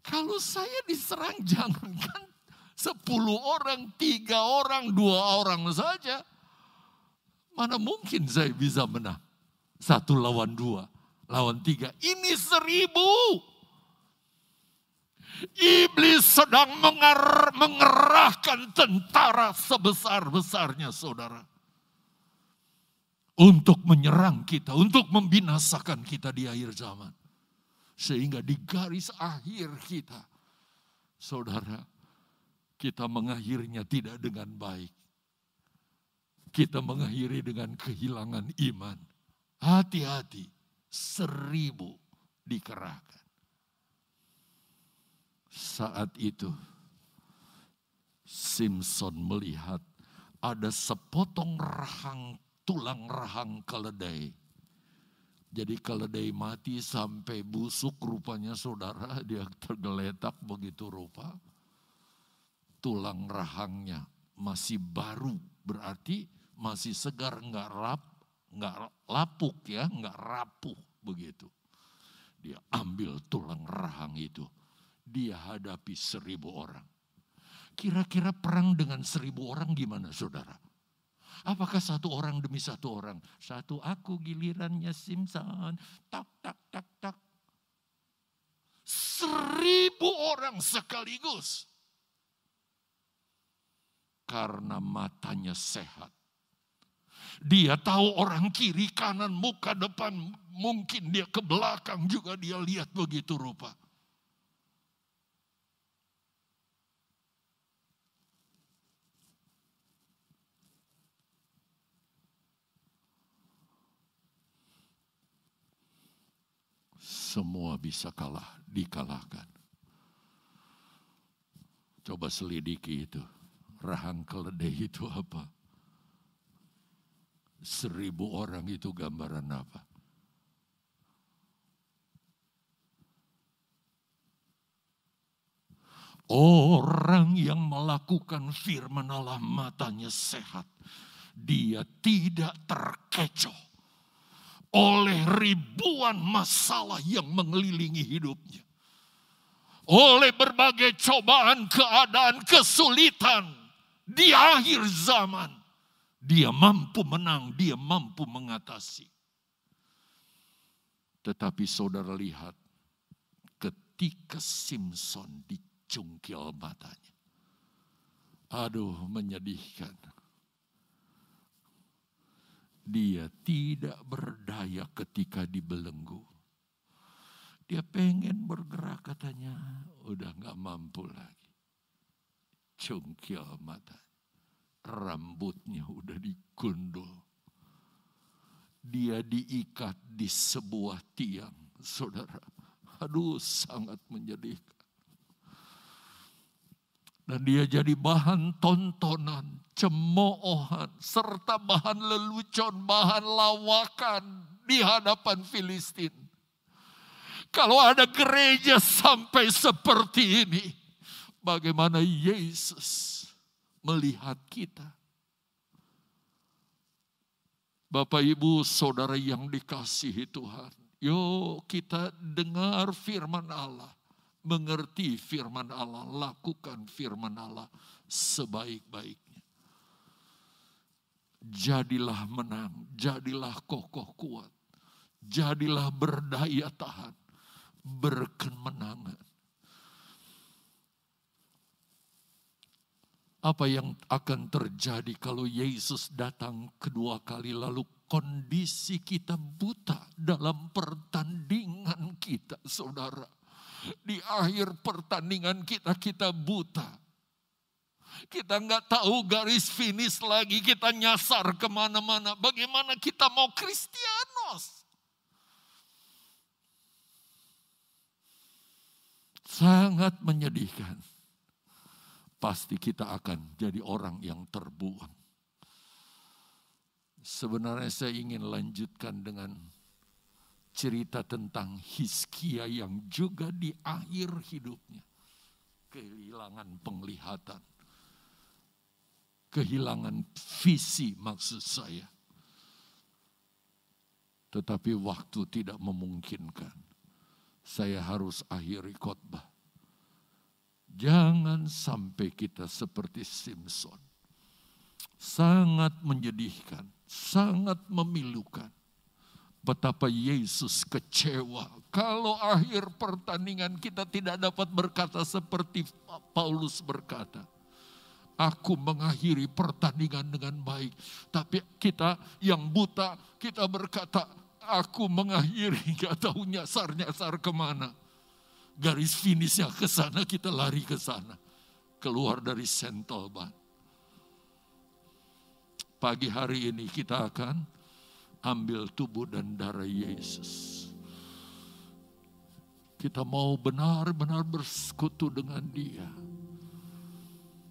Kalau saya diserang jangankan sepuluh orang, tiga orang, dua orang saja. Mana mungkin saya bisa menang? Satu lawan dua, lawan tiga. Ini seribu. Iblis sedang mengerahkan tentara sebesar-besarnya saudara. Untuk menyerang kita, untuk membinasakan kita di akhir zaman. Sehingga di garis akhir kita, saudara, kita mengakhirinya tidak dengan baik. Kita mengakhiri dengan kehilangan iman. Hati-hati, seribu dikerahkan. Saat itu Simpson melihat ada sepotong rahang tulang rahang keledai. Jadi keledai mati sampai busuk rupanya saudara dia tergeletak begitu rupa. Tulang rahangnya masih baru berarti masih segar nggak rap nggak lapuk ya nggak rapuh begitu. Dia ambil tulang rahang itu dia hadapi seribu orang. Kira-kira perang dengan seribu orang gimana saudara? Apakah satu orang demi satu orang? Satu aku gilirannya Simpson. Tak, tak, tak, tak. Seribu orang sekaligus. Karena matanya sehat. Dia tahu orang kiri, kanan, muka, depan. Mungkin dia ke belakang juga dia lihat begitu rupa. Semua bisa kalah, dikalahkan. Coba selidiki itu. Rahang keledai itu apa? Seribu orang itu gambaran apa? Orang yang melakukan firman Allah matanya sehat. Dia tidak terkecoh oleh ribuan masalah yang mengelilingi hidupnya. Oleh berbagai cobaan, keadaan, kesulitan di akhir zaman. Dia mampu menang, dia mampu mengatasi. Tetapi saudara lihat ketika Simpson dicungkil matanya. Aduh menyedihkan dia tidak berdaya ketika dibelenggu. Dia pengen bergerak katanya, udah nggak mampu lagi. cengkil mata. Rambutnya udah digondol. Dia diikat di sebuah tiang, saudara. Aduh, sangat menyedihkan. Dan dia jadi bahan tontonan, cemoohan, serta bahan lelucon, bahan lawakan di hadapan Filistin. Kalau ada gereja sampai seperti ini, bagaimana Yesus melihat kita? Bapak, Ibu, Saudara yang dikasihi Tuhan. Yuk kita dengar firman Allah. Mengerti firman Allah. Lakukan firman Allah sebaik-baiknya. Jadilah menang. Jadilah kokoh kuat. Jadilah berdaya tahan. Berkemenangan. apa yang akan terjadi kalau Yesus datang kedua kali lalu kondisi kita buta dalam pertandingan kita saudara. Di akhir pertandingan kita, kita buta. Kita nggak tahu garis finish lagi, kita nyasar ke mana-mana. Bagaimana kita mau Kristianos? Sangat menyedihkan pasti kita akan jadi orang yang terbuang. Sebenarnya saya ingin lanjutkan dengan cerita tentang Hiskia yang juga di akhir hidupnya kehilangan penglihatan. Kehilangan visi maksud saya. Tetapi waktu tidak memungkinkan. Saya harus akhiri khotbah. Jangan sampai kita seperti Simpson. Sangat menyedihkan, sangat memilukan. Betapa Yesus kecewa kalau akhir pertandingan kita tidak dapat berkata seperti Paulus berkata. Aku mengakhiri pertandingan dengan baik. Tapi kita yang buta, kita berkata, aku mengakhiri gak tahu nyasar-nyasar ke mana garis finishnya ke sana, kita lari ke sana. Keluar dari Sentolban. Pagi hari ini kita akan ambil tubuh dan darah Yesus. Kita mau benar-benar bersekutu dengan dia.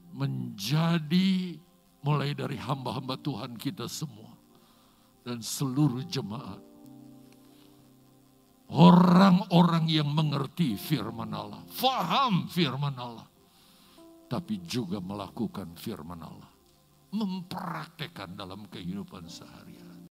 Menjadi mulai dari hamba-hamba Tuhan kita semua. Dan seluruh jemaat Orang-orang yang mengerti firman Allah, faham firman Allah, tapi juga melakukan firman Allah, mempraktekkan dalam kehidupan sehari-hari.